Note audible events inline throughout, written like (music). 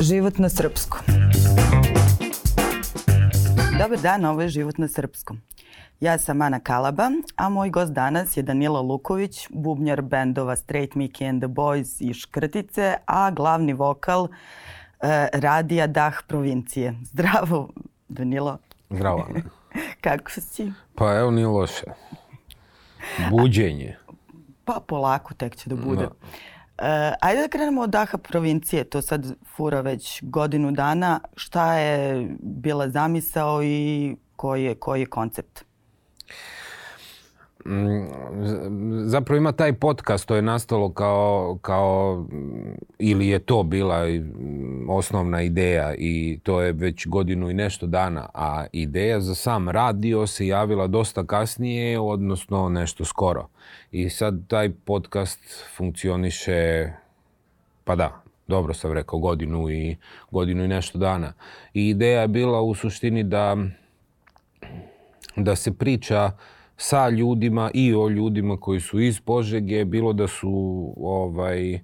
Život na srpskom. Dobar dan, ovo je Život na srpskom. Ja sam Ana Kalaba, a moj gost danas je Danilo Luković, bubnjar bendova Straight Mickey and the Boys i Škrtice, a glavni vokal e, radija Dah provincije. Zdravo, Danilo. Zdravo, Ana. (laughs) Kako si? Pa evo, nije loše. Buđenje. Pa polako tek će da bude. Da. E, ajde da krenemo od Daha provincije, to sad fura već godinu dana. Šta je bila zamisao i koji je, koji je koncept? zapravo ima taj podcast, to je nastalo kao, kao ili je to bila osnovna ideja i to je već godinu i nešto dana, a ideja za sam radio se javila dosta kasnije, odnosno nešto skoro. I sad taj podcast funkcioniše, pa da, dobro sam rekao, godinu i, godinu i nešto dana. I ideja je bila u suštini da, da se priča sa ljudima i o ljudima koji su iz Požege, bilo da su ovaj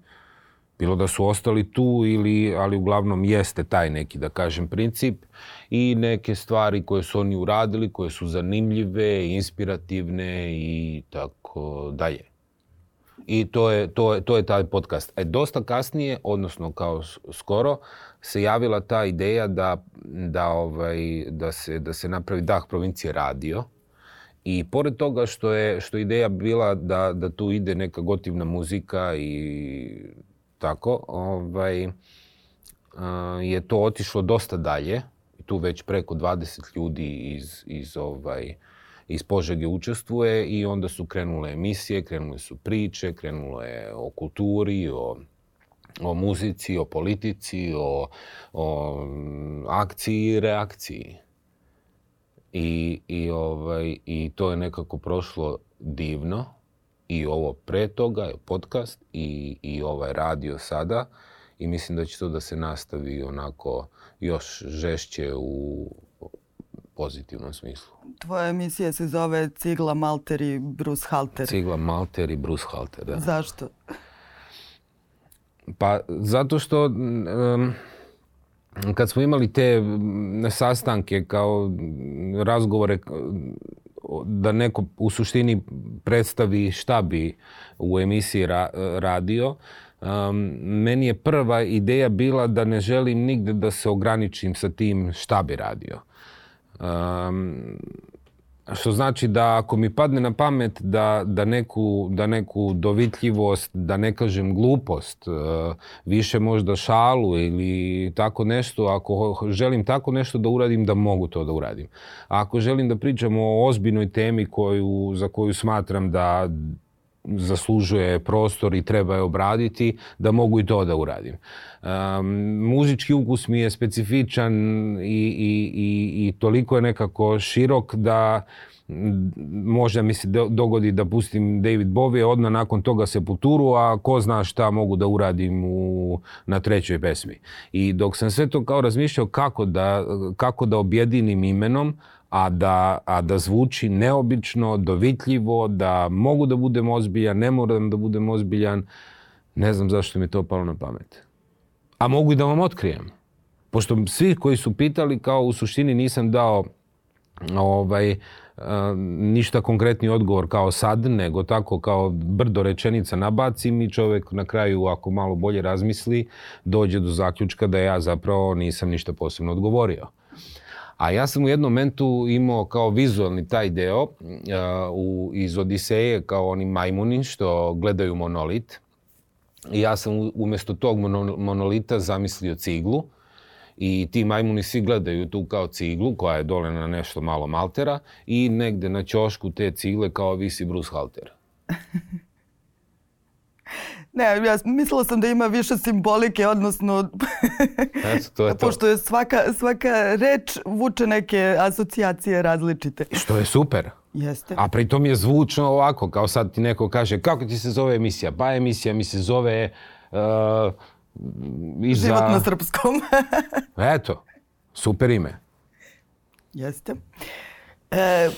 bilo da su ostali tu ili ali uglavnom jeste taj neki da kažem princip i neke stvari koje su oni uradili, koje su zanimljive, inspirativne i tako dalje. I to je, to, je, to je taj podcast. E, dosta kasnije, odnosno kao skoro, se javila ta ideja da, da, ovaj, da, se, da se napravi Dah provincije radio I pored toga što je što ideja bila da, da tu ide neka gotivna muzika i tako, ovaj, a, e, je to otišlo dosta dalje. Tu već preko 20 ljudi iz, iz, ovaj, iz Požege učestvuje i onda su krenule emisije, krenule su priče, krenulo je o kulturi, o o muzici, o politici, o, o akciji i reakciji. I, i, ovaj, I to je nekako prošlo divno i ovo pre toga, podcast i, i ovaj radio sada i mislim da će to da se nastavi onako još žešće u pozitivnom smislu. Tvoja emisija se zove Cigla Malter i Bruce Halter. Cigla Malter i Bruce Halter, da. Zašto? Pa zato što um, kad smo imali te sastanke kao razgovore da neko u suštini predstavi šta bi u emisiji ra radio, um, meni je prva ideja bila da ne želim nigde da se ograničim sa tim šta bi radio. Um, Što znači da ako mi padne na pamet da, da, neku, da neku dovitljivost, da ne kažem glupost, e, više možda šalu ili tako nešto, ako želim tako nešto da uradim, da mogu to da uradim. A ako želim da pričam o ozbiljnoj temi koju, za koju smatram da, zaslužuje prostor i treba je obraditi, da mogu i to da uradim. Um, muzički ukus mi je specifičan i, i, i, i toliko je nekako širok da možda mi se dogodi da pustim David Bowie, odmah nakon toga se puturu, a ko zna šta mogu da uradim u, na trećoj pesmi. I dok sam sve to kao razmišljao kako da, kako da objedinim imenom, a da, a da zvuči neobično, dovitljivo, da mogu da budem ozbiljan, ne moram da budem ozbiljan. Ne znam zašto mi je to palo na pamet. A mogu i da vam otkrijem. Pošto svi koji su pitali, kao u suštini nisam dao ovaj, e, ništa konkretni odgovor kao sad, nego tako kao brdo rečenica nabacim i čovek na kraju, ako malo bolje razmisli, dođe do zaključka da ja zapravo nisam ništa posebno odgovorio. Uh, A ja sam u jednom momentu imao kao vizualni taj deo uh, u, iz Odiseje kao oni majmuni što gledaju monolit. I ja sam umesto tog mono, monolita zamislio ciglu i ti majmuni svi gledaju tu kao ciglu koja je dole na nešto malo maltera i negde na ćošku te cigle kao visi Bruce Halter. (laughs) Ne, ja mislila sam da ima više simbolike, odnosno... Eto, to je to. Pošto je svaka, svaka reč vuče neke asocijacije različite. Što je super. Jeste. A pritom je zvučno ovako, kao sad ti neko kaže kako ti se zove emisija? Pa emisija mi se zove... Uh, e, iza... Život na srpskom. (laughs) Eto, super ime. Jeste. E,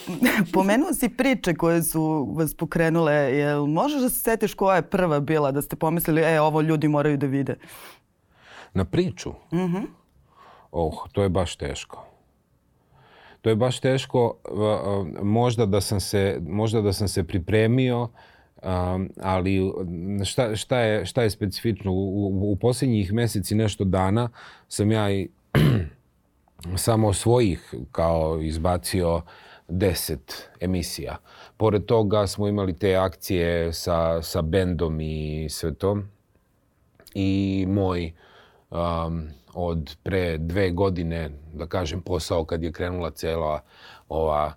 pomenuo si priče koje su vas pokrenule. Jel možeš da se setiš koja je prva bila da ste pomislili e, ovo ljudi moraju da vide? Na priču? Mhm. Mm oh, to je baš teško. To je baš teško. Možda da sam se, možda da sam se pripremio, Um, ali šta, šta, je, šta je specifično? U, u, u posljednjih meseci nešto dana sam ja i (clears throat) samo svojih kao izbacio 10 emisija. Pored toga smo imali te akcije sa, sa bendom i sve to. I moj um, od pre dve godine, da kažem posao kad je krenula cela ova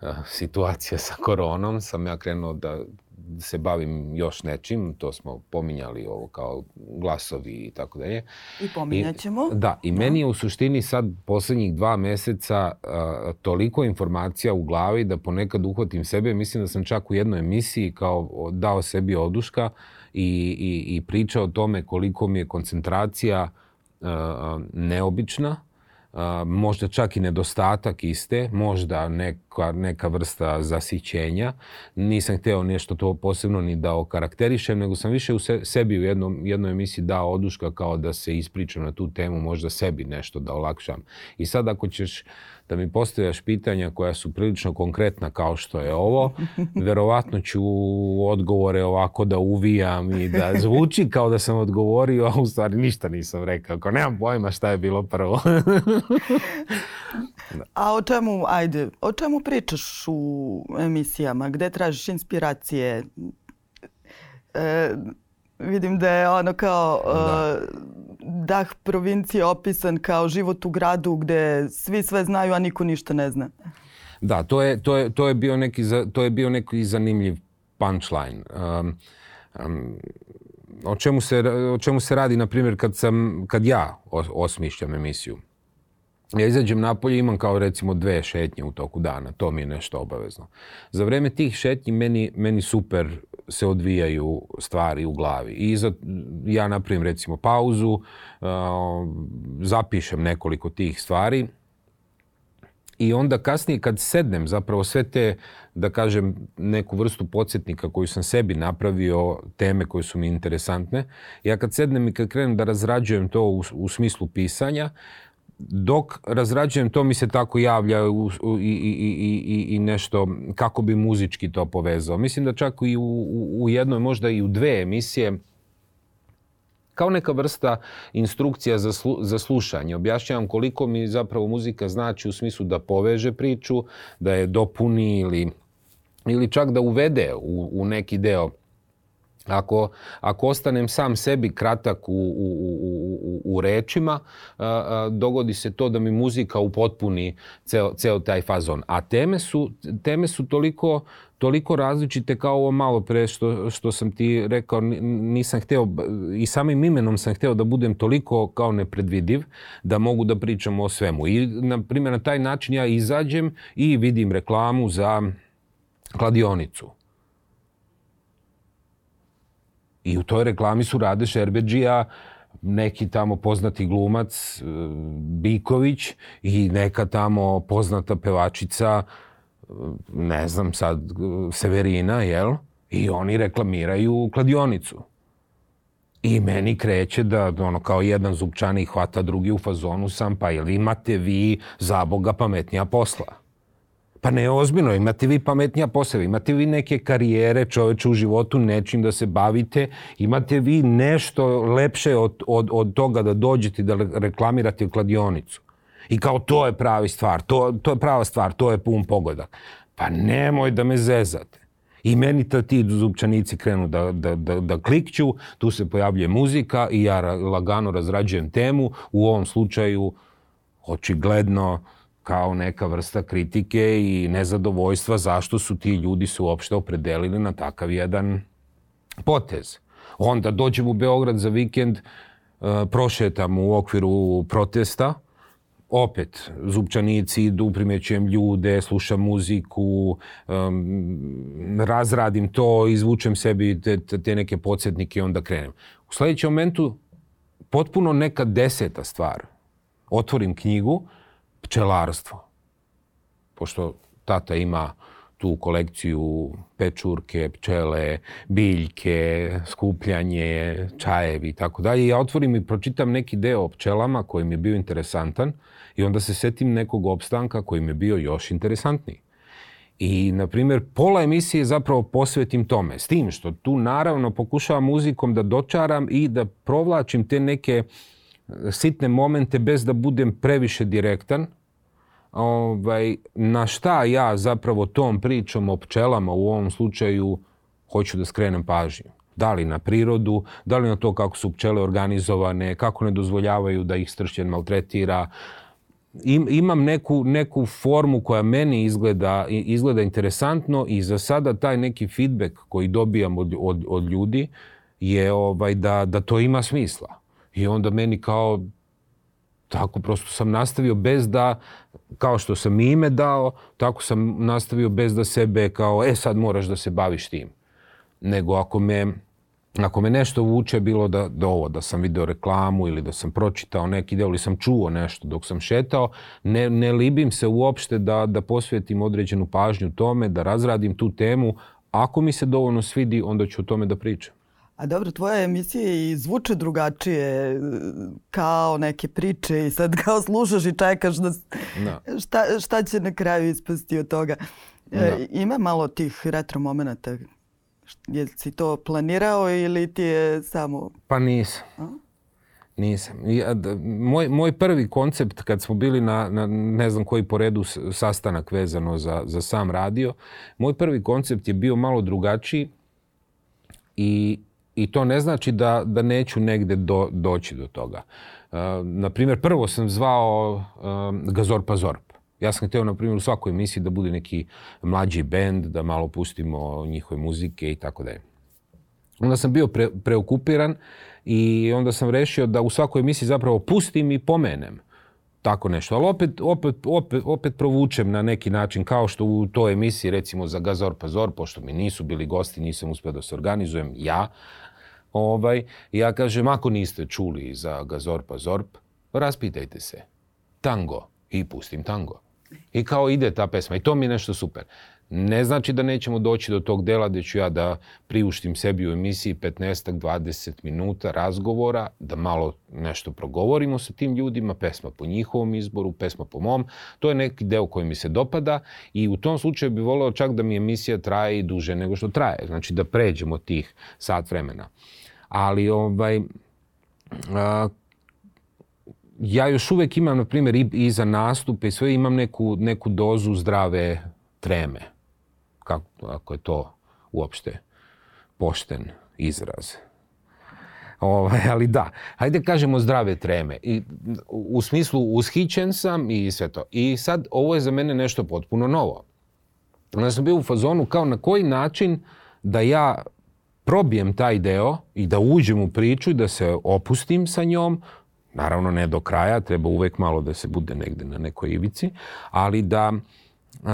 uh, situacija sa koronom, sam ja krenuo da se bavim još nečim, to smo pominjali ovo kao glasovi i tako dalje. I pominjaćemo. Da, I, da, i meni je u suštini sad poslednjih dva meseca a, toliko informacija u glavi da ponekad uhvatim sebe, mislim da sam čak u jednoj emisiji kao dao sebi oduška i, i, i pričao o tome koliko mi je koncentracija a, neobična, možda čak i nedostatak iste, možda neka, neka vrsta zasićenja. Nisam hteo nešto to posebno ni da okarakterišem, nego sam više u sebi u jednom, jednoj emisiji dao oduška kao da se ispričam na tu temu, možda sebi nešto da olakšam. I sad ako ćeš da mi postavljaš pitanja koja su prilično konkretna kao što je ovo, verovatno ću odgovore ovako da uvijam i da zvuči kao da sam odgovorio, a u stvari ništa nisam rekao. Kao nemam pojma šta je bilo prvo. (laughs) A o čemu, ajde, o čemu pričaš u emisijama? Gde tražiš inspiracije? E, vidim da je ono kao... E, da. Uh, dah provincije opisan kao život u gradu gde svi sve znaju, a niko ništa ne zna. Da, to je, to je, to je, bio, neki, to je bio neki zanimljiv punchline. Um, um, o, čemu se, o čemu se radi, na primjer, kad, sam, kad ja osmišljam emisiju. Ja izađem napolje imam kao recimo dve šetnje u toku dana, to mi je nešto obavezno. Za vreme tih šetnji meni, meni super se odvijaju stvari u glavi. I za, ja napravim recimo pauzu, uh, zapišem nekoliko tih stvari i onda kasnije kad sednem zapravo sve te, da kažem, neku vrstu podsjetnika koju sam sebi napravio, teme koje su mi interesantne, ja kad sednem i kad krenem da razrađujem to u, u smislu pisanja, uh, dok razrađujem to mi se tako javlja i, u, i, i, i, i nešto kako bi muzički to povezao. Mislim da čak i u, u jednoj, možda i u dve emisije kao neka vrsta instrukcija za, slu, za slušanje. Objašnjavam koliko mi zapravo muzika znači u smislu da poveže priču, da je dopuni ili, ili čak da uvede u, u neki deo Ako, ako ostanem sam sebi kratak u, u, u, u rečima, a, a, dogodi se to da mi muzika upotpuni ceo, ceo taj fazon. A teme su, teme su toliko, toliko različite kao ovo malo pre što, što sam ti rekao, nisam hteo, i samim imenom sam hteo da budem toliko kao nepredvidiv da mogu da pričam o svemu. I, na primjer, na taj način ja izađem i vidim reklamu za kladionicu I u toj reklami su Rade Šerbeđija, neki tamo poznati glumac e, Biković i neka tamo poznata pevačica, e, ne znam sad, e, Severina, jel? I oni reklamiraju kladionicu. I meni kreće da ono kao jedan zupčani hvata drugi u fazonu sam, pa ili imate vi za Boga pametnija posla? Pa ne, ozbiljno, imate vi pametnija poseva, imate vi neke karijere čoveče u životu, nečim da se bavite, imate vi nešto lepše od, od, od toga da dođete da reklamirate u kladionicu. I kao to je pravi stvar, to, to je prava stvar, to je pun pogodak. Pa nemoj da me zezate. I meni ta ti zupčanici krenu da, da, da, da klikću, tu se pojavljuje muzika i ja lagano razrađujem temu, u ovom slučaju očigledno uh, kao neka vrsta kritike i nezadovoljstva zašto su ti ljudi se uopšte opredelili na takav jedan potez. Onda dođem u Beograd za vikend, e, prošetam u okviru protesta, opet zupčanici idu, primećujem ljude, slušam muziku, razradim to, izvučem sebi te, te neke podsjetnike i onda krenem. U sledećem momentu potpuno neka deseta stvar. Otvorim knjigu, pčelarstvo. Pošto tata ima tu kolekciju pečurke, pčele, biljke, skupljanje, čajevi i tako dalje. Ja otvorim i pročitam neki deo o pčelama koji mi je bio interesantan i onda se setim nekog opstanka koji mi je bio još interesantniji. I, na primjer, pola emisije zapravo posvetim tome. S tim što tu naravno pokušavam muzikom da dočaram i da provlačim te neke sitne momente bez da budem previše direktan – ovaj, na šta ja zapravo tom pričom o pčelama u ovom slučaju hoću da skrenem pažnju. Da li na prirodu, da li na to kako su pčele organizovane, kako ne dozvoljavaju da ih stršćen maltretira. Im, imam neku, neku formu koja meni izgleda, izgleda interesantno i za sada taj neki feedback koji dobijam od, od, od ljudi je ovaj, da, da to ima smisla. I onda meni kao tako prosto sam nastavio bez da, kao što sam i ime dao, tako sam nastavio bez da sebe kao, e sad moraš da se baviš tim. Nego ako me, ako me nešto vuče, bilo da, da ovo, da sam video reklamu ili da sam pročitao neki deo ili sam čuo nešto dok sam šetao, ne, ne libim se uopšte da, da posvetim određenu pažnju tome, da razradim tu temu. Ako mi se dovoljno svidi, onda ću o tome da pričam. A dobro, tvoje emisije i zvuče drugačije kao neke priče i sad kao slušaš i čekaš da, da. Šta, šta će na kraju ispasti od toga. E, da. E, ima malo tih retro momenta. Je si to planirao ili ti je samo... Pa nisam. A? Nisam. I, da, moj, moj prvi koncept kad smo bili na, na ne znam koji poredu sastanak vezano za, za sam radio, moj prvi koncept je bio malo drugačiji i i to ne znači da, da neću negde do, doći do toga. E, naprimjer, prvo sam zvao e, Gazor Pazorp. Ja sam hteo, na primjer, u svakoj emisiji da bude neki mlađi bend, da malo pustimo njihove muzike i tako dalje. Onda sam bio pre, preokupiran i onda sam rešio da u svakoj emisiji zapravo pustim i pomenem tako nešto. Ali opet, opet, opet, opet provučem na neki način, kao što u toj emisiji, recimo za Gazor Pazor, pošto mi nisu bili gosti, nisam uspio da se organizujem ja, Ovaj, ja kažem, ako niste čuli za Gazorpa Zorp, raspitajte se. Tango. I pustim tango. I kao ide ta pesma. I to mi je nešto super. Ne znači da nećemo doći do tog dela gde ću ja da priuštim sebi u emisiji 15-20 minuta razgovora, da malo nešto progovorimo sa tim ljudima, pesma po njihovom izboru, pesma po mom. To je neki deo koji mi se dopada i u tom slučaju bih voleo čak da mi emisija traje i duže nego što traje. Znači da pređemo tih sat vremena ali ovaj, a, ja još uvek imam, na primjer, i, i za nastupe i sve, imam neku, neku dozu zdrave treme, kako, ako je to uopšte pošten izraz. Ovaj, ali da, hajde kažemo zdrave treme. I, u smislu ushićen sam i sve to. I sad ovo je za mene nešto potpuno novo. Onda sam bio u fazonu kao na koji način da ja probijem taj deo i da uđem u priču i da se opustim sa njom, naravno ne do kraja, treba uvek malo da se bude negde na nekoj ivici, ali da,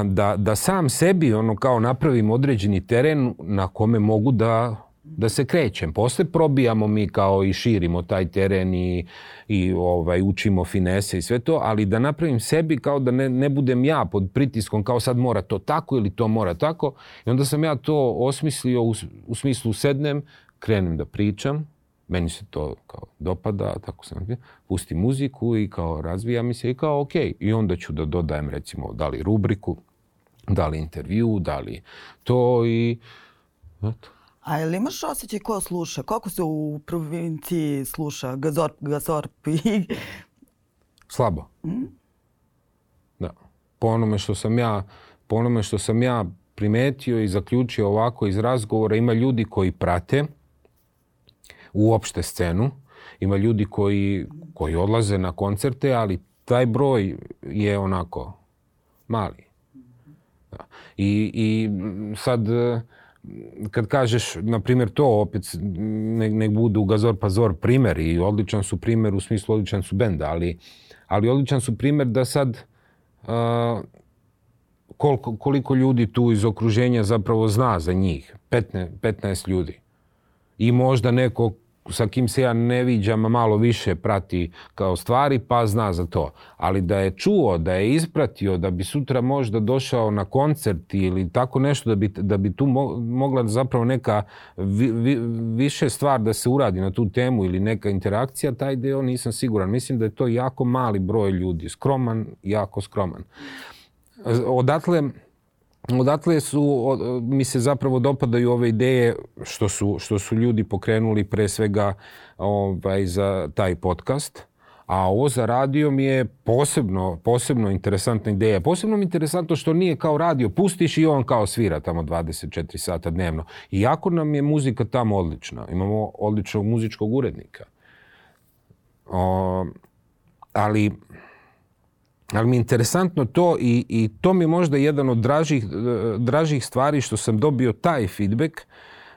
da, da sam sebi ono kao napravim određeni teren na kome mogu da da se krećem. Posle probijamo mi kao i širimo taj teren i, i ovaj, učimo finese i sve to, ali da napravim sebi kao da ne, ne budem ja pod pritiskom kao sad mora to tako ili to mora tako. I onda sam ja to osmislio u, u smislu sednem, krenem da pričam, meni se to kao dopada, tako sam pusti muziku i kao razvija mi se i kao ok. I onda ću da dodajem recimo da li rubriku, da li intervju, da li to i eto. A jel imaš osjećaj ko sluša? Koliko se u provinciji sluša gazor, Gazorp i... Slabo. Mm? Da. Po onome što sam ja, po onome što sam ja primetio i zaključio ovako iz razgovora, ima ljudi koji prate uopšte scenu, ima ljudi koji, koji odlaze na koncerte, ali taj broj je onako mali. Da. I, I sad kad kažeš, na primjer, to opet, ne nek budu Gazor Pazor primer i odličan su primer, u smislu odličan su bend, ali, ali odličan su primer da sad uh, koliko, koliko ljudi tu iz okruženja zapravo zna za njih. 15, 15 ljudi. I možda neko sa kim se ja ne viđam malo više prati kao stvari pa zna za to. Ali da je čuo, da je ispratio, da bi sutra možda došao na koncert ili tako nešto da bi, da bi tu mogla zapravo neka vi, vi, više stvar da se uradi na tu temu ili neka interakcija, taj deo nisam siguran. Mislim da je to jako mali broj ljudi, skroman, jako skroman. Odatle odatle su, mi se zapravo dopadaju ove ideje što su, što su ljudi pokrenuli pre svega ovaj, za taj podcast. A ovo za radio mi je posebno, posebno interesantna ideja. Posebno mi je interesantno što nije kao radio. Pustiš i on kao svira tamo 24 sata dnevno. Iako nam je muzika tamo odlična. Imamo odličnog muzičkog urednika. O, ali Ali mi je interesantno to i, i to mi je možda jedan od dražih, e, dražih stvari što sam dobio taj feedback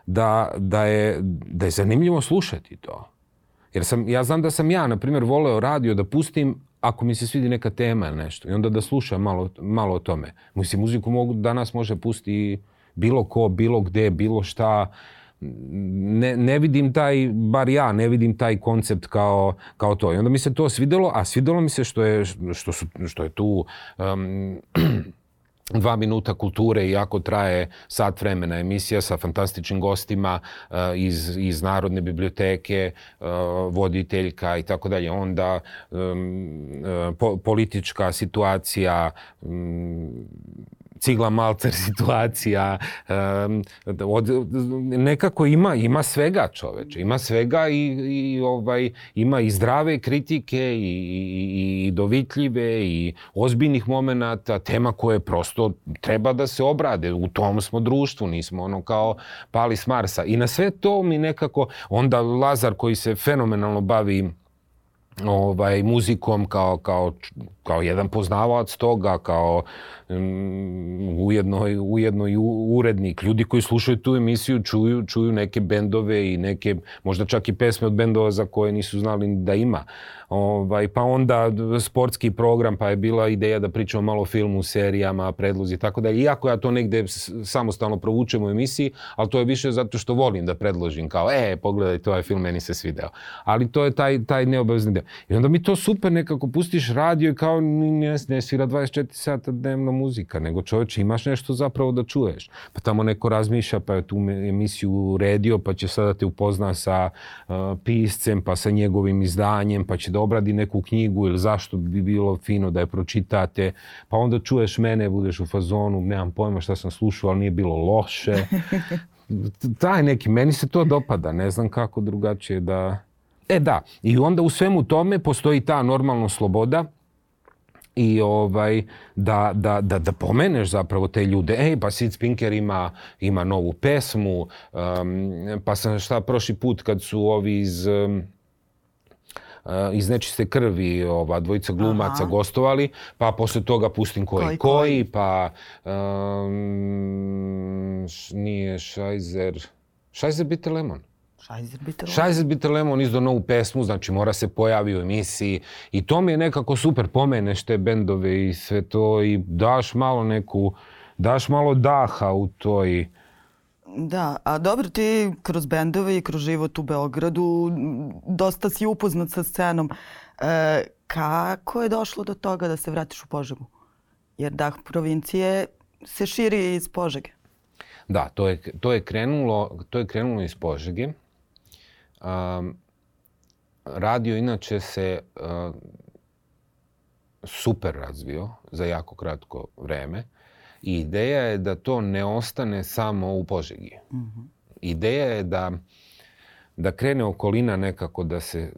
da, da, je, da je zanimljivo slušati to. Jer sam, ja znam da sam ja, na primjer, voleo radio da pustim ako mi se svidi neka tema ili nešto i onda da slušam malo, malo o tome. Mislim, muziku mogu, danas može pusti bilo ko, bilo gde, bilo šta ne, ne vidim taj, bar ja ne vidim taj koncept kao, kao to. I onda mi se to svidelo, a svidelo mi se što je, što su, što je tu um, (clears throat) dva minuta kulture, i iako traje sat vremena emisija sa fantastičnim gostima uh, iz, iz Narodne biblioteke, uh, voditeljka i tako dalje. Onda um, po, politička situacija, um, cigla malter (laughs) situacija, um, od, nekako ima, ima svega čoveče, ima svega i, i ovaj, ima i zdrave kritike i, i, i dovitljive i ozbiljnih momenata, tema koje prosto treba da se obrade, u tom smo društvu, nismo ono kao pali s Marsa. I na sve to mi nekako, onda Lazar koji se fenomenalno bavi ovaj, muzikom kao, kao, kao jedan poznavac toga, kao um, ujedno, ujedno i urednik. Ljudi koji slušaju tu emisiju čuju, čuju neke bendove i neke, možda čak i pesme od bendova za koje nisu znali da ima. Uh, Ovaj, pa onda sportski program, pa je bila ideja da pričamo malo o filmu, serijama, predlozi, tako da. Iako ja to negde samostalno provučem u emisiji, ali to je više zato što volim da predložim kao, e, pogledaj, to je film, meni se svideo. Ali to je taj, taj neobavezni deo. I onda mi to super nekako pustiš radio i kao ne, ne svira 24 sata dnevno muzika, nego čoveče imaš nešto zapravo da čuješ. Pa tamo neko razmišlja, pa je tu emisiju uredio, pa će sada te upozna sa uh, piscem, pa sa njegovim izdanjem, pa će da obradi neku knjigu ili zašto bi bilo fino da je pročitate, pa onda čuješ mene, budeš u fazonu, nemam pojma šta sam slušao, ali nije bilo loše. (laughs) Taj neki, meni se to dopada, ne znam kako drugačije da... E da, i onda u svemu tome postoji ta normalna sloboda i ovaj, da, da, da, da pomeneš zapravo te ljude. Ej, pa Sid Pinker ima, ima novu pesmu, um, pa sam šta prošli put kad su ovi iz... Um, iz nečiste krvi ova dvojica glumaca Aha. gostovali, pa posle toga pustim koji koji, koji pa um, š, nije Šajzer, Šajzer Bitter Lemon. Šajzer Bitter Lemon. Šajzer Bitter Lemon izdao novu pesmu, znači mora se pojavi u emisiji i to mi je nekako super, pomeneš te bendove i sve to i daš malo neku, daš malo daha u toj Da, a dobro ti kroz bendove i kroz život u Beogradu dosta si upoznat sa scenom. E, kako je došlo do toga da se vratiš u Požegu? Jer dah provincije se širi iz Požege. Da, to je, to je, krenulo, to je krenulo iz Požege. Um, radio inače se uh, super razvio za jako kratko vreme. Uh, ideja je da to ne ostane samo u Požegi. Mm -hmm. Ideja je da da krene okolina nekako da se,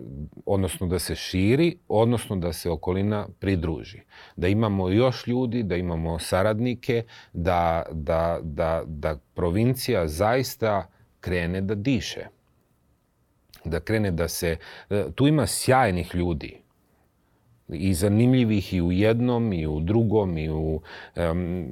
odnosno da se širi, odnosno da se okolina pridruži. Da imamo još ljudi, da imamo saradnike, da, da, da, da provincija zaista krene da diše. Da krene da se, e, tu ima sjajnih ljudi i zanimljivih i u jednom i u drugom i u um,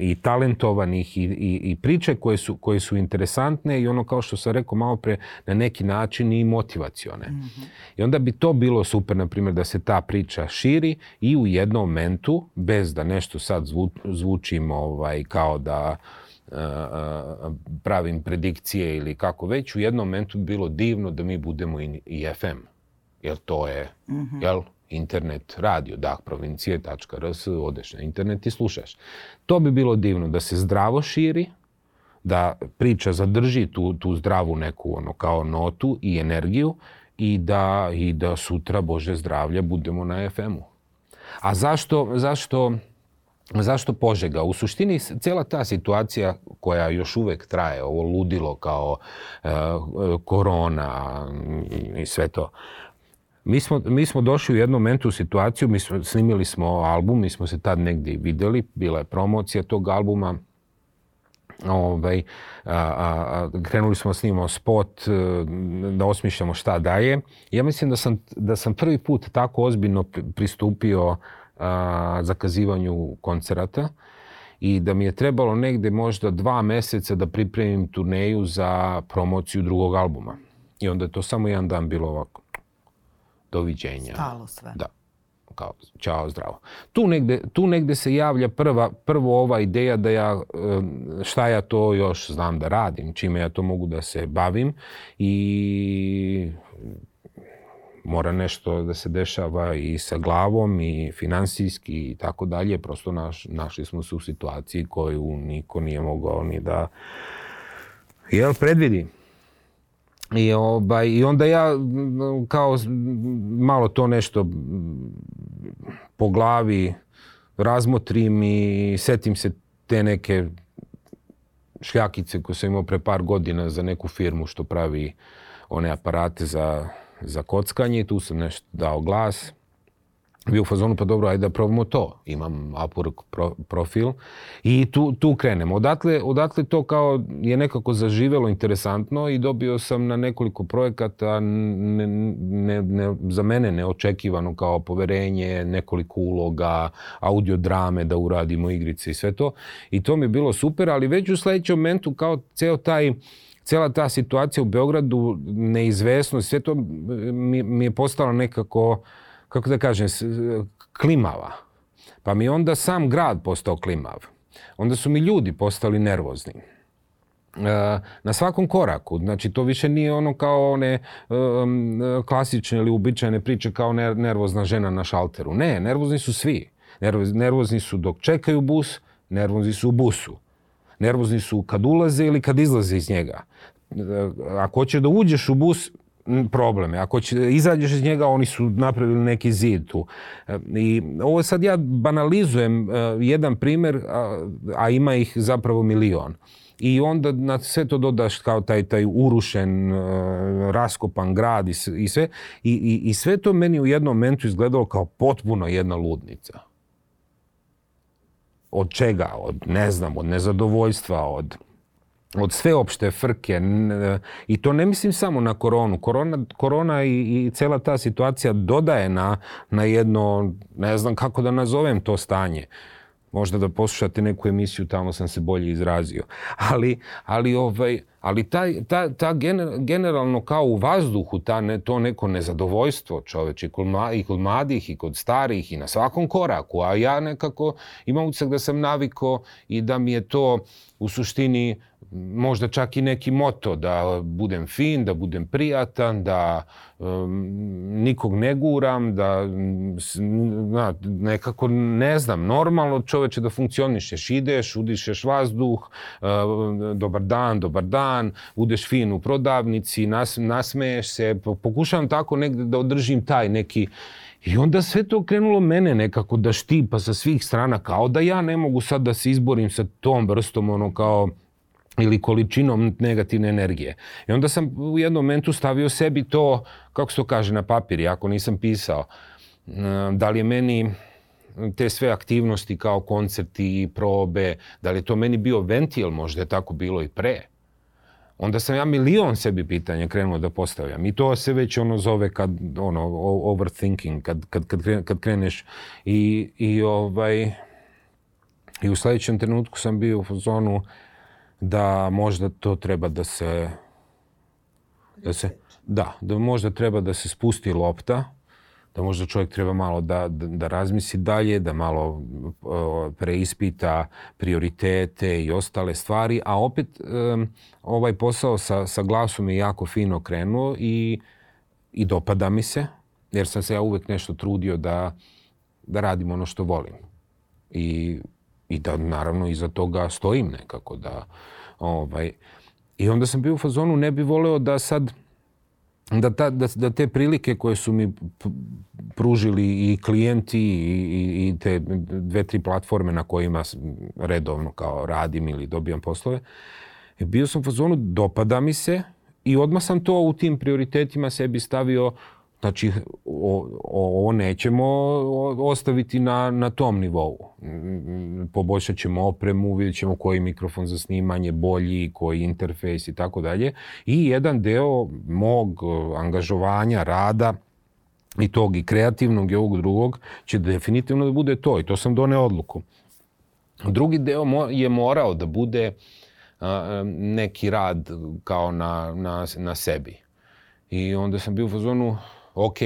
i talentovanih i, i, i priče koje su koje su interesantne i ono kao što sam rekao malo pre na neki način i motivacione. Mm -hmm. I onda bi to bilo super na primjer da se ta priča širi i u jednom momentu bez da nešto sad zvu, zvučim ovaj kao da pravim predikcije ili kako već, u jednom momentu bilo divno da mi budemo i, i FM. Jer to je, mm -hmm. jel? internet radio, dahprovincije.rs, odeš na internet i slušaš. To bi bilo divno da se zdravo širi, da priča zadrži tu, tu zdravu neku ono kao notu i energiju i da, i da sutra, Bože zdravlja, budemo na FM-u. A zašto, zašto, zašto Požega? U suštini cela ta situacija koja još uvek traje, ovo ludilo kao e, korona i sve to, Mi smo, mi smo došli u jednom momentu u situaciju, mi smo, snimili smo album, mi smo se tad negde videli, bila je promocija tog albuma, ovaj, a, a, a, krenuli smo da snimamo spot, e, da osmišljamo šta daje. Ja mislim da sam, da sam prvi put tako ozbiljno pristupio a, zakazivanju koncerata i da mi je trebalo negde možda dva meseca da pripremim turneju za promociju drugog albuma. I onda je to samo jedan dan bilo ovako doviđenja. Stalo sve. Da. Kao, čao, zdravo. Tu negde, tu negde se javlja prva, prvo ova ideja da ja, šta ja to još znam da radim, čime ja to mogu da se bavim i mora nešto da se dešava i sa glavom i finansijski i tako dalje. Prosto naš, našli smo se u situaciji koju niko nije mogao ni da jel, predvidi. I, obaj, I onda ja kao malo to nešto po glavi razmotrim i setim se te neke šljakice koje sam imao pre par godina za neku firmu što pravi one aparate za, za kockanje. Tu sam nešto dao glas bio u fazonu, pa dobro, ajde da probamo to. Imam Upwork pro, profil i tu, tu krenemo. Odatle, odatle to kao je nekako zaživelo interesantno i dobio sam na nekoliko projekata ne, ne, ne, za mene neočekivano kao poverenje, nekoliko uloga, audio drame da uradimo, igrice i sve to. I to mi je bilo super, ali već u sledećem momentu kao ceo taj cela ta situacija u Beogradu, neizvesnost, sve to mi, mi je postalo nekako kako da kažem, klimava. Pa mi onda sam grad postao klimav. Onda su mi ljudi postali nervozni e, na svakom koraku. Znači, to više nije ono kao one um, klasične ili uobičajene priče kao nervozna žena na šalteru. Ne, nervozni su svi. Nervozni su dok čekaju bus, nervozni su u busu. Nervozni su kad ulaze ili kad izlaze iz njega. Ako hoćeš da uđeš u bus, probleme. Ako će, izađeš iz njega, oni su napravili neki zid tu. E, I ovo sad ja banalizujem e, jedan primer, a, a ima ih zapravo milion. I onda na sve to dodaš kao taj, taj urušen, e, raskopan grad i, i sve. I, i, I sve to meni u jednom momentu izgledalo kao potpuno jedna ludnica. Od čega? Od, ne znam, od nezadovoljstva, od od sveopšte frke e, i to ne mislim samo na koronu. Korona, korona i, i cela ta situacija dodaje na, na jedno, ne znam kako da nazovem to stanje. Možda da poslušate neku emisiju, tamo sam se bolje izrazio. Ali, ali, ovaj, ali taj, ta, ta gener, generalno kao u vazduhu, ta ne, to neko nezadovoljstvo čoveče, i kod, mla, i kod mladih, i kod starih, i na svakom koraku. A ja nekako imam utisak da sam naviko i da mi je to u suštini možda čak i neki moto da budem fin, da budem prijatan, da um, nikog ne guram, da na, nekako ne znam, normalno čoveče da funkcionišeš, ideš, udišeš vazduh, uh, dobar dan, dobar dan, budeš fin u prodavnici, nas, nasmeješ se, pokušavam tako negde da održim taj neki I onda sve to krenulo mene nekako da štipa sa svih strana, kao da ja ne mogu sad da se izborim sa tom vrstom, ono kao ili količinom negativne energije. I onda sam u jednom momentu stavio sebi to, kako se to kaže na papir, ako nisam pisao, ehm, da li je meni te sve aktivnosti kao koncerti i probe, da li je to meni bio ventil, možda je tako bilo i pre. Onda sam ja milion sebi pitanja krenuo da postavljam i to se već ono zove kad ono overthinking, kad, kad, kad, kad kreneš i, i ovaj i u sledećem trenutku sam bio u zonu uh, da možda to treba da se da se da, da možda treba da se spusti lopta, da možda čovjek treba malo da, da, razmisli dalje, da malo preispita prioritete i ostale stvari, a opet ovaj posao sa, sa glasom je jako fino krenuo i, i dopada mi se, jer sam se ja uvek nešto trudio da, da radim ono što volim. I, i da naravno iza toga stojim nekako, da, uh, Ovaj. I onda sam bio u fazonu, ne bi voleo da sad da, ta, da, da te prilike koje su mi pružili i klijenti i, i, i te dve, tri platforme na kojima redovno kao radim ili dobijam poslove, bio sam u fazonu, dopada mi se i odmah sam to u tim prioritetima sebi stavio Znači, o, ovo nećemo ostaviti na, na tom nivou. Poboljšat ćemo opremu, vidjet ćemo koji mikrofon za snimanje bolji, koji interfejs i tako dalje. I jedan deo mog angažovanja, rada, i tog i kreativnog i ovog drugog će definitivno da bude to i to sam doneo odluku. Drugi deo je morao da bude neki rad kao na, na, na sebi. I onda sam bio u fazonu, ok,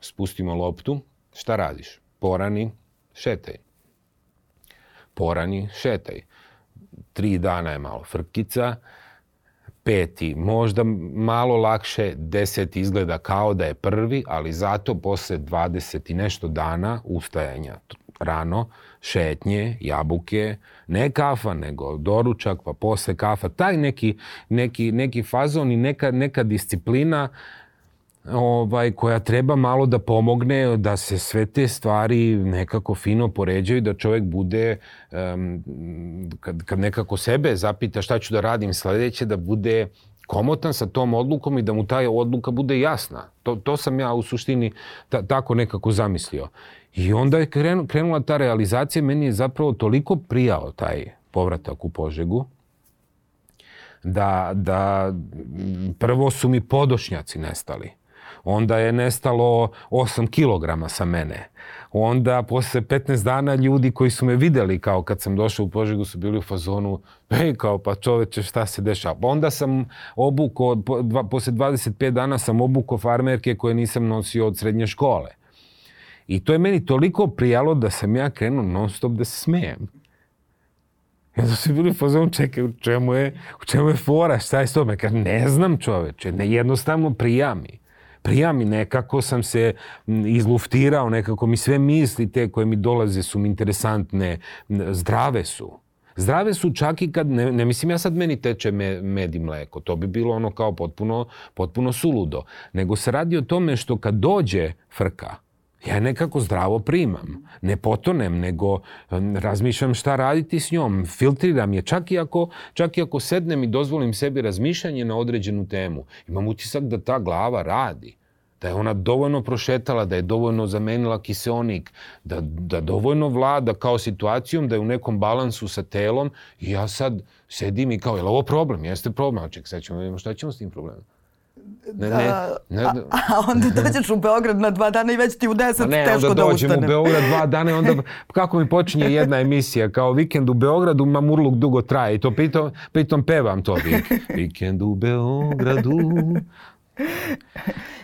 spustimo loptu, šta radiš? Porani, šetaj. Porani, šetaj. Tri dana je malo frkica, peti možda malo lakše, deset izgleda kao da je prvi, ali zato posle 20 i nešto dana ustajanja rano, šetnje, jabuke, ne kafa, nego doručak, pa posle kafa, taj neki, neki, neki fazon i neka, neka disciplina ovaj, koja treba malo da pomogne da se sve te stvari nekako fino poređaju, da čovek bude, um, kad, kad nekako sebe zapita šta ću da radim sledeće, da bude komotan sa tom odlukom i da mu ta odluka bude jasna. To, to sam ja u suštini ta, tako nekako zamislio. I onda je krenu, krenula ta realizacija, meni je zapravo toliko prijao taj povratak u Požegu, da, da prvo su mi podošnjaci nestali onda je nestalo 8 kilograma sa mene. Onda posle 15 dana ljudi koji su me videli kao kad sam došao u Požegu su bili u fazonu ej kao pa čoveče šta se dešava. Pa onda sam obuko, po, dva, posle 25 dana sam obuko farmerke koje nisam nosio od srednje škole. I to je meni toliko prijalo da sam ja krenuo non stop da se smejem. Ja sam se bili pozvom, čekaj, u čemu je, u čemu je fora, šta je s tome? Kaže, ne znam čoveče, ne jednostavno prija mi prijami, nekako sam se izluftirao, nekako mi sve misli te koje mi dolaze su mi interesantne, zdrave su. Zdrave su čak i kad, ne, ne mislim ja sad meni teče me, med i mleko, to bi bilo ono kao potpuno, potpuno suludo, nego se radi o tome što kad dođe frka, ja nekako zdravo primam. Ne potonem, nego razmišljam šta raditi s njom. Filtriram je. Čak i ako, čak i ako sednem i dozvolim sebi razmišljanje na određenu temu, imam utisak da ta glava radi da je ona dovoljno prošetala, da je dovoljno zamenila kiseonik, da, da dovoljno vlada kao situacijom, da je u nekom balansu sa telom i ja sad sedim i kao, je li ovo problem? Jeste problem, a ček, sad ćemo da vidimo šta ćemo s tim problemom. Ne, da, ne, ne. A, a onda dođeš u Beograd na dva dana i već ti u deset ne, teško da ustanem. Ne, onda dođem u Beograd dva dana i onda (laughs) kako mi počinje jedna emisija kao vikend u Beogradu, mamurluk dugo traje i to pritom, pritom pevam to. Vikend u Beogradu, (laughs)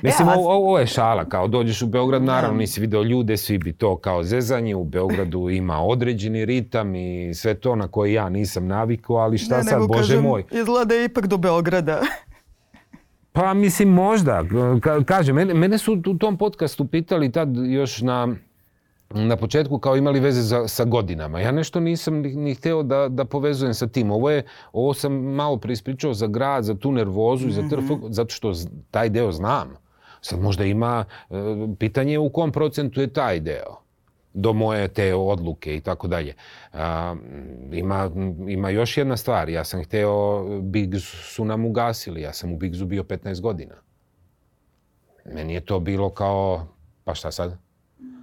Mislim, ja, e, ovo, ovo je šala, kao dođeš u Beograd, da. naravno nisi video ljude, svi bi to kao zezanje, u Beogradu ima određeni ritam i sve to na koje ja nisam navikao, ali šta ne, sad, nego, bože kažem, moj. Izgleda da je ipak do Beograda. Pa mislim možda, kažem, mene, mene su u tom podcastu pitali tad još na, na početku kao imali veze za, sa godinama. Ja nešto nisam ni, ni hteo da, da povezujem sa tim. Ovo, je, ovo sam malo preispričao za grad, za tu nervozu i za trf, mhm. zato što taj deo znam. Sad možda ima e, pitanje u kom procentu je taj deo do moje te odluke i tako dalje. Mm, ima, ima još jedna stvar. Ja sam hteo, Biggs su nam ugasili. Ja sam u Biggsu bio 15 godina. Meni je to bilo kao, pa šta sad?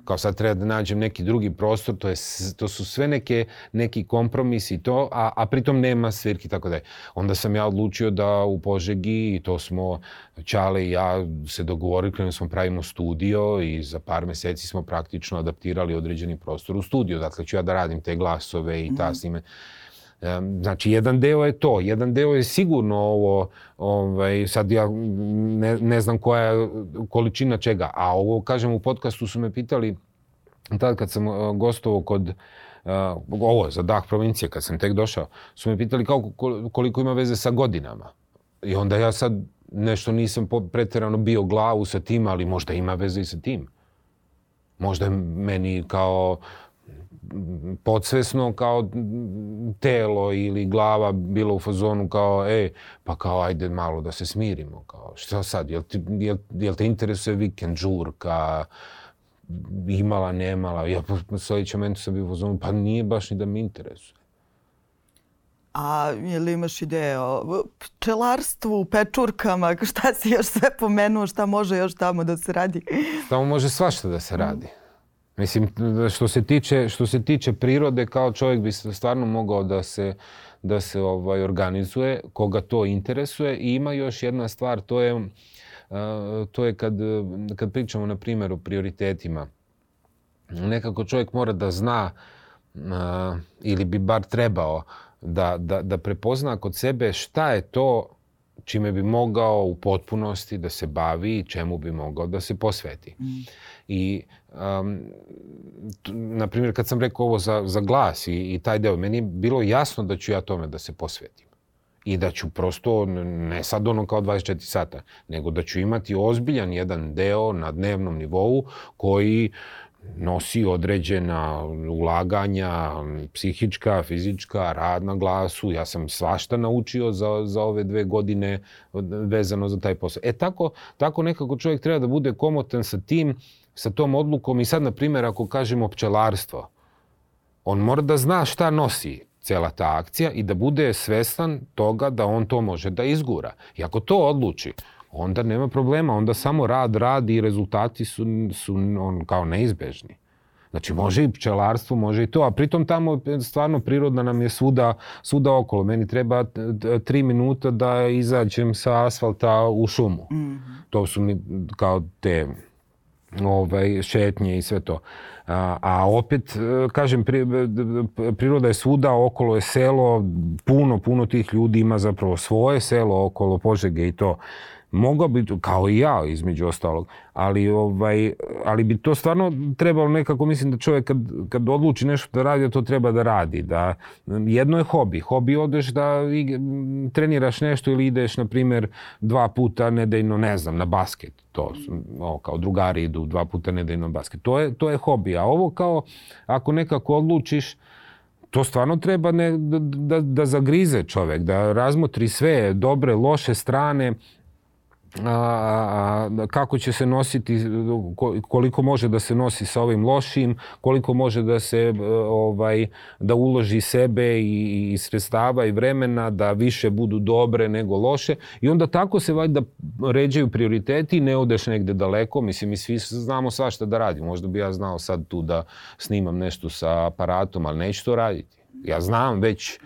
Kao sad treba da nađem neki drugi prostor, to, je, to su sve neke, neki kompromis i to, a, a pritom nema svirki i tako dalje. Onda sam ja odlučio da u Požegi, i to smo, Čale i ja se dogovorili, krenuli smo pravimo studio i za par meseci smo praktično adaptirali određeni prostor u studio, dakle ću ja da radim te glasove i ta mm. snime. Znači, jedan deo je to, jedan deo je sigurno ovo, ovaj, sad ja ne, ne znam koja je količina čega, a ovo, kažem, u podcastu su me pitali, tad kad sam eh, gostovao kod eh, ovo, za dah provincije, kad sam tek došao, su me pitali kao koliko ima veze sa godinama. I onda ja sad nešto nisam preterano bio glavu sa tim, ali možda ima veze i sa tim. Možda je meni kao podsvesno kao telo ili glava bilo u fazonu kao, e, pa kao ajde malo da se smirimo, kao šta sad, jel, ti, jel, jel te interesuje vikend, žurka, imala, nemala, ja po sledećem momentu sam bio u fazonu, pa nije baš ni da me interesuje. A je li imaš ideje o pčelarstvu, pečurkama, (laughs) šta si još sve pomenuo, šta može još tamo da se radi? Tamo može svašta da se radi. Mislim, što se tiče, što se tiče prirode, kao čovjek bi stvarno mogao da se, da se ovaj, organizuje, koga to interesuje. I ima još jedna stvar, to je, to je kad, kad pričamo, na primjer, o prioritetima. Nekako čovjek mora da zna ili bi bar trebao da, da, da prepozna kod sebe šta je to čime bi mogao u potpunosti da se bavi i čemu bi mogao da se posveti. Mm. I um, na primjer, kad sam rekao ovo za, za glas i, i taj deo, meni je bilo jasno da ću ja tome da se posvetim. I da ću prosto, ne sad ono kao 24 sata, nego da ću imati ozbiljan jedan deo na dnevnom nivou koji nosi određena ulaganja, psihička, fizička, rad na glasu. Ja sam svašta naučio za, za ove dve godine vezano za taj posao. E tako, tako nekako čovjek treba da bude komotan sa tim uh, sa tom odlukom i sad, na primjer, ako kažemo pčelarstvo, on mora da zna šta nosi cela ta akcija i da bude svestan toga da on to može da izgura. I ako to odluči, onda nema problema, onda samo rad radi i rezultati su, su on, kao neizbežni. Znači, može i pčelarstvo, može i to, a pritom tamo stvarno prirodna nam je svuda, svuda okolo. Meni treba e, e, tri minuta da izađem sa asfalta u šumu. Mm -hmm. To su mi kao te ovaj, šetnje i sve to. A, a opet, e, kažem, pri, priroda je svuda, okolo je selo, puno, puno tih ljudi ima zapravo svoje selo okolo Požege i to mogao bi, kao i ja između ostalog, ali, ovaj, ali bi to stvarno trebalo nekako, mislim da čovjek kad, kad odluči nešto da radi, da to treba da radi. Da, jedno je hobi. Hobi odeš da treniraš nešto ili ideš, na primjer, dva puta nedeljno, ne znam, na basket. To, o, kao drugari idu dva puta nedeljno na basket. To je, to je hobi. A ovo kao, ako nekako odlučiš, to stvarno treba ne, da, da, da zagrize čovek, da razmotri sve dobre, loše strane, a, kako će se nositi, koliko može da se nosi sa ovim lošim, koliko može da se e, ovaj da uloži sebe i, i sredstava i vremena da više budu dobre nego loše i onda tako se valjda ređaju prioriteti, ne odeš negde daleko, mislim mi svi znamo svašta da radimo, možda bi ja znao sad tu da snimam nešto sa aparatom, ali neću to raditi Ja znam već e,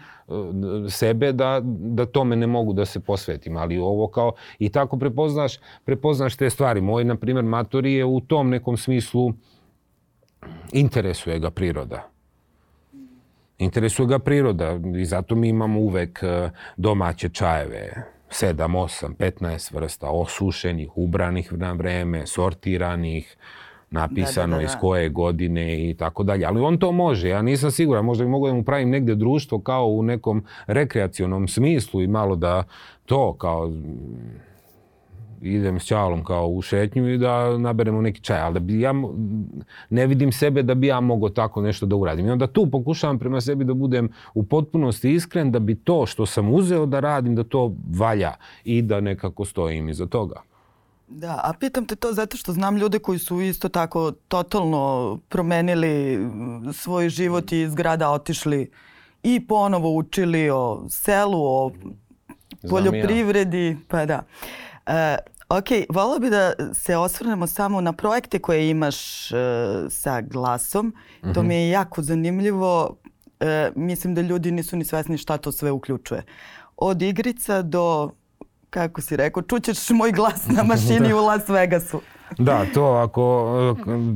sebe da, da tome ne mogu da se posvetim, ali ovo kao i tako prepoznaš, prepoznaš te stvari. Moj, na primjer, matori je u tom nekom smislu interesuje ga priroda. Interesuje ga priroda i zato mi imamo uvek e, domaće čajeve, 7, 8, 15 vrsta osušenih, ubranih na vreme, sortiranih, uh, napisano da, da, da, iz da. koje godine i tako dalje. Ali on to može, ja nisam siguran, možda bi mogo da mu pravim negde društvo kao u nekom rekreacionom smislu i malo da to kao idem s čalom kao u šetnju i da naberemo neki čaj, ali da bi ja, ne vidim sebe da bi ja mogao tako nešto da uradim. I onda tu pokušavam prema sebi da budem u potpunosti iskren, da bi to što sam uzeo da radim, da to valja i da nekako stojim iza toga. Da, a pitam te to zato što znam ljude koji su isto tako totalno promenili svoj život i iz grada otišli i ponovo učili o selu, o poljoprivredi, ja. pa da. E, ok, volao bi da se osvrnemo samo na projekte koje imaš e, sa glasom. Mm -hmm. To mhm. mi je jako zanimljivo. E, mislim da ljudi nisu ni svesni šta to sve uključuje. Od igrica do kako si rekao, čućeš moj glas na mašini u Las Vegasu. Da, to ako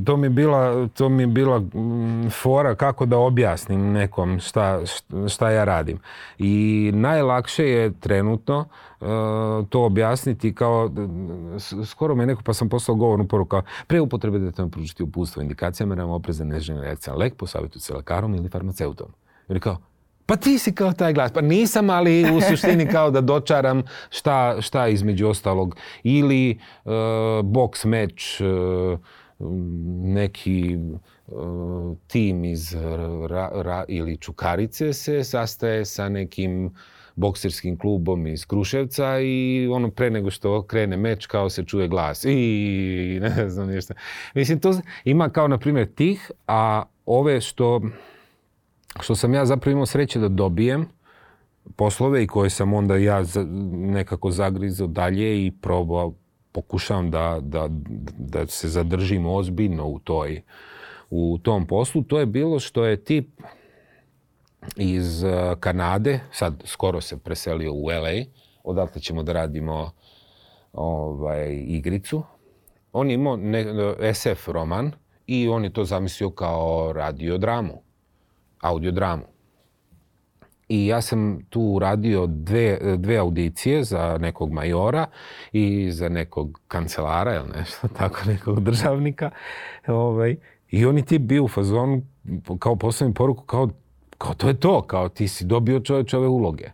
to mi bila to mi bila mm, fora kako da objasnim nekom šta šta ja radim. I najlakše je trenutno e, to objasniti kao skoro me neko pa sam poslao govornu poruku kao pre upotrebe da detaljno pružiti uputstvo indikacijama, merama opreza neželjenih reakcija lek po savjetu sa lekarom ili farmaceutom. Jer kao pa ti si kao taj glas. Pa nisam, ali u (laughs) suštini kao da dočaram šta, šta između ostalog. Ili uh, boks meč, uh, neki uh, tim iz ra, ra, ili Čukarice se sastaje sa nekim bokserskim klubom iz Kruševca i ono pre nego što krene meč kao se čuje glas i ne znam ništa. Mislim to ima kao na primjer tih, a ove što što sam ja zapravo imao sreće da dobijem poslove i koje sam onda ja nekako zagrizao dalje i probao, pokušavam da, da, da se zadržim ozbiljno u toj u tom poslu, to je bilo što je tip iz eh, Kanade, sad skoro se preselio u LA, odatle ćemo da radimo ovaj, igricu. On je imao ne, eh, SF roman i on je to zamislio kao radiodramu audiodramu. I ja sam tu uradio dve, dve audicije za nekog majora i za nekog kancelara ili nešto (laughs) tako, nekog državnika. Ovaj, I on je ti bio u fazonu kao poslednju poruku, kao, kao to je to, kao ti si dobio čoveče ove uloge.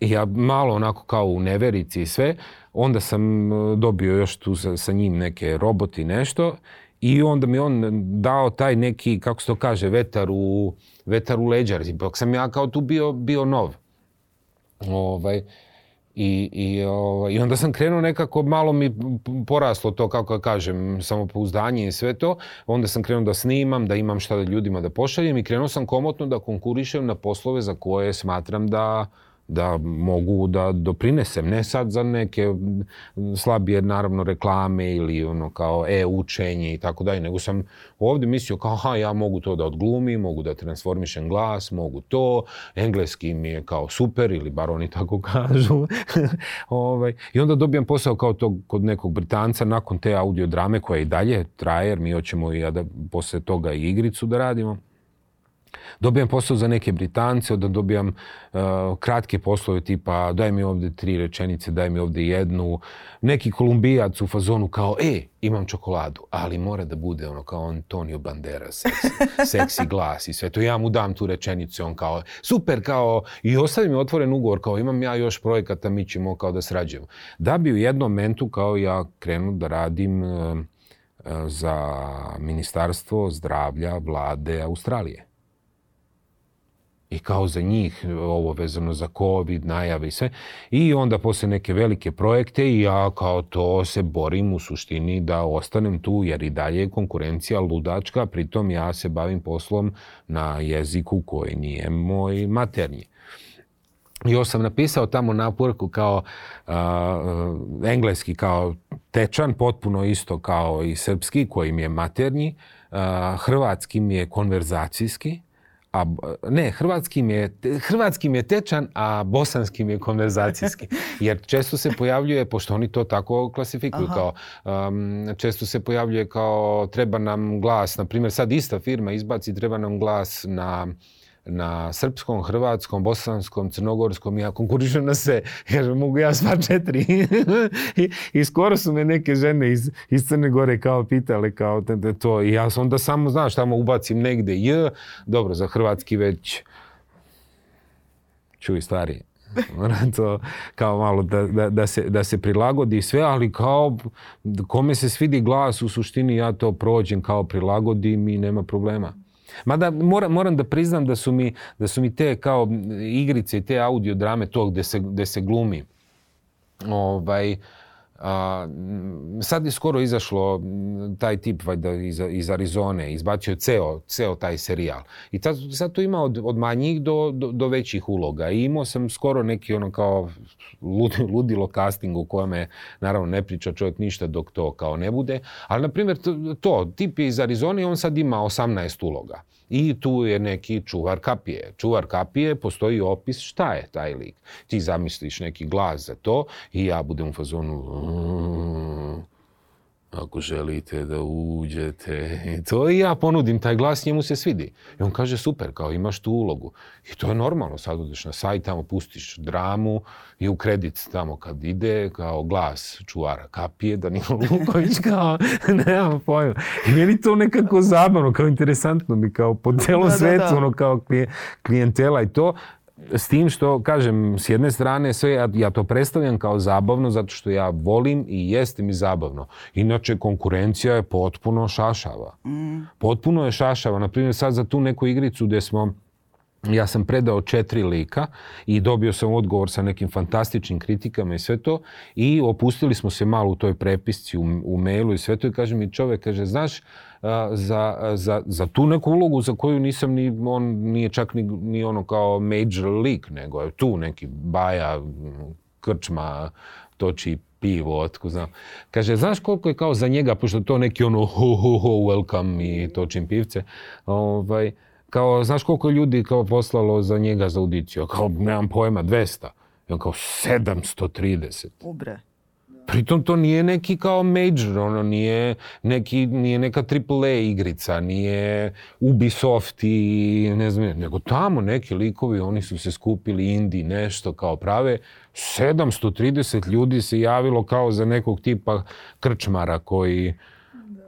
I ja malo onako kao u neverici i sve, onda sam eh, dobio još tu sa, sa njim neke roboti, nešto I onda mi on dao taj neki, kako se to kaže, vetar u, vetar u leđa. Dok sam ja kao tu bio, bio nov. Ovaj, i, i, ovaj, I onda sam krenuo nekako, malo mi poraslo to, kako da kažem, samopouzdanje i sve to. Onda sam krenuo da snimam, da imam šta da ljudima da pošaljem i krenuo sam komotno da konkurišem na poslove za koje smatram da, da mogu da doprinesem, ne sad za neke slabije naravno reklame ili ono kao e-učenje i tako dalje, nego sam ovde mislio kao ha ja mogu to da odglumim, mogu da transformišem glas, mogu to, engleski mi je kao super ili bar oni tako (laughs) kažu. ovaj. I onda dobijam posao kao to kod nekog Britanca nakon te audio drame koja i dalje traje jer mi hoćemo i ja da posle toga i igricu da radimo. Dobijam posao za neke Britance, onda dobijam uh, kratke poslove tipa daj mi ovde tri rečenice, daj mi ovde jednu. Neki kolumbijac u fazonu kao e, imam čokoladu, ali mora da bude ono kao Antonio Bandera, seksi, (laughs) seksi glas i sve to. Ja mu dam tu rečenicu, on kao super, kao i ostavi mi otvoren ugovor, kao imam ja još projekata, mi ćemo kao da srađujemo. Da bi u jednom momentu kao ja krenu da radim uh, za Ministarstvo zdravlja vlade Australije i kao za njih ovo vezano za COVID, najave i sve. I onda posle neke velike projekte i ja kao to se borim u suštini da ostanem tu jer i dalje je konkurencija ludačka, pritom ja se bavim poslom na jeziku koji nije moj maternji. Još sam napisao tamo na Upworku kao a, engleski, kao tečan, potpuno isto kao i srpski koji mi je maternji, a, hrvatski mi je konverzacijski, a ne, hrvatskim je, hrvatskim je tečan, a bosanskim je konverzacijski. (laughs) Jer često se pojavljuje, pošto oni to tako klasifikuju, Aha. kao, um, često se pojavljuje kao treba nam glas, na primjer sad ista firma izbaci treba nam glas na na srpskom, hrvatskom, bosanskom, crnogorskom, ja konkurišem na da sve, jer mogu ja sva četiri. (laughs) I, I, skoro su me neke žene iz, iz Crne Gore kao pitale kao da to i ja sam onda samo, znaš, tamo ubacim negde j, dobro, za hrvatski već čuj stvari. Mora (laughs) to kao malo da, da, da, se, da se prilagodi sve, ali kao kome se svidi glas u suštini ja to prođem kao prilagodim i nema problema. Mada moram, moram da priznam da su, mi, da su mi te kao igrice i te audio drame to gde se, gde se glumi ovaj, uh, A, sad je skoro izašlo taj tip valjda iz, iz Arizone, izbacio ceo, ceo taj serijal. I tad, sad to ima od, od manjih do, do, do većih uloga. I imao sam skoro neki ono kao lud, ludilo casting u kojem naravno ne priča čovjek ništa dok to kao ne bude. Ali na primjer to, to tip je iz Arizone on sad ima 18 uloga. I tu je neki čuvar kapije. Čuvar kapije, postoji opis šta je taj lik. Ti zamisliš neki glas za to i ja budem u fazonu hm, Mm, ako želite da uđete. (laughs) To i ja ponudim, taj glas njemu se svidi. I on kaže, super, kao imaš tu ulogu. I to je normalno, sad odeš na sajt, tamo pustiš dramu i u kredit tamo kad ide, kao glas čuvara kapije, Danilo (laughs) Luković, kao, nemam pojma. I meni to nekako zabavno, kao interesantno mi, kao po da, celom da, da. svetu, da, da. ono, kao klijentela i to. S tim što, kažem, s jedne strane sve, ja, ja to predstavljam kao zabavno zato što ja volim i jeste mi zabavno. Inače, konkurencija je potpuno šašava. Mm. Potpuno je šašava. Naprimjer, sad za tu neku igricu gdje smo ja sam predao četiri lika i dobio sam odgovor sa nekim fantastičnim kritikama i sve to i opustili smo se malo u toj prepisci u, u mailu i sve to i kaže mi čovjek, kaže, znaš, za, za, za tu neku ulogu za koju nisam ni, on nije čak ni, ni ono kao major league, nego je tu neki baja, krčma, toči pivo, otko znam. Kaže, znaš koliko je kao za njega, pošto to neki ono ho, ho, ho, welcome i točim pivce, ovaj, kao, znaš koliko ljudi kao poslalo za njega za audiciju? Kao, nemam pojma, 200. I on kao, 730. Ubre. Pritom to nije neki kao major, ono nije, neki, nije neka AAA igrica, nije Ubisoft i ne znam, nego tamo neki likovi, oni su se skupili Indi nešto kao prave, 730 ljudi se javilo kao za nekog tipa krčmara koji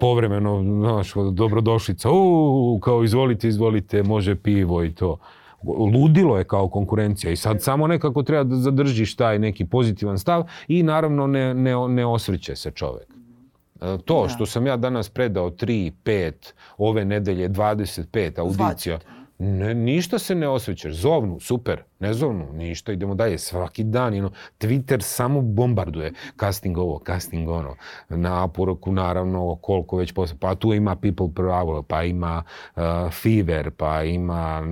povremeno, znaš, dobrodošlica, u, kao izvolite, izvolite, može pivo i to ludilo je kao konkurencija i sad samo nekako treba da zadržiš taj neki pozitivan stav i naravno ne, ne, ne osvrće se čovek. E, to da. što sam ja danas predao 3, 5, ove nedelje 25 audicija, Zvačite Ne, ništa se ne osjećaš. Zovnu, super. Ne zovnu, ništa. Idemo dalje. Svaki dan, jedno, Twitter samo bombarduje. Casting ovo, casting ono. Na aporoku, naravno, koliko već posle. Pa tu ima People Per pa ima uh, Fever, pa ima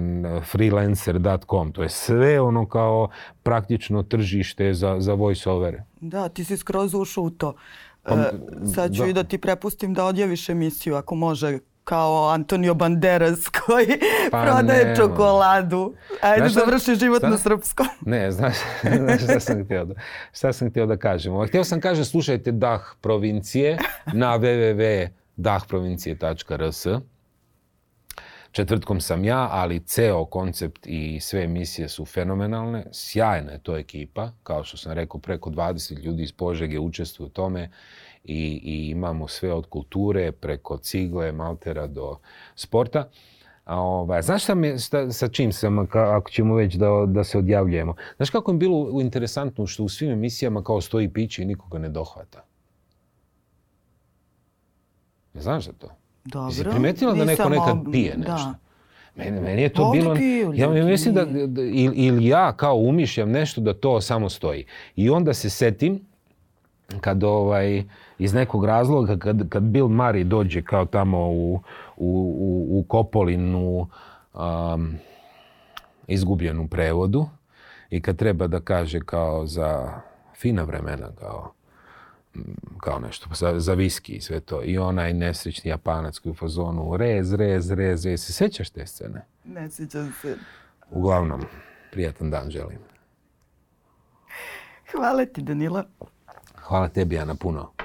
freelancer.com. To je sve ono kao praktično tržište za, za voice-overe. Da, ti si skroz ušao u to. Pa, e, sad ću da. i da ti prepustim da odjaviš emisiju ako može kao Antonio Banderas (laughs) koji pa prodaje nema. čokoladu. Ajde, znaš završi život šta? na srpskom. (laughs) Ne, znaš, znaš šta, sam htio da, šta sam htio da kažem. Htio sam kažem, slušajte Dah provincije na www.dahprovincije.rs. Četvrtkom sam ja, ali ceo koncept i sve emisije su fenomenalne. Sjajna je to ekipa. Kao što sam rekao, preko 20 ljudi iz Požege učestvuju u tome. Uh, i, i imamo sve od kulture preko cigle, maltera do sporta. A ovaj, znaš šta me, šta, sa čim sam, ka, ako ćemo već da, da se odjavljujemo? Znaš kako je bilo interesantno što u svim emisijama kao stoji piće i nikoga ne dohvata? Ne znaš za to? Dobro. Si primetila da neko nekad pije da. nešto? Da. Meni, meni je to Ovdje bilo... Piju, ja mislim da, da, ili ja kao umišljam nešto da to samo stoji. I onda se setim kad ovaj, iz nekog razloga kad, kad Bill Murray dođe kao tamo u, u, u, u Kopolinu um, izgubljen u prevodu i kad treba da kaže kao za fina vremena kao kao nešto, za, za viski i sve to. I onaj nesrećni japanac koji u fazonu rez, rez, rez, rez. Se sećaš te scene? Ne sećam se. Uglavnom, prijatan dan želim. Hvala ti, Danilo. Hvala tebi, Ana, puno.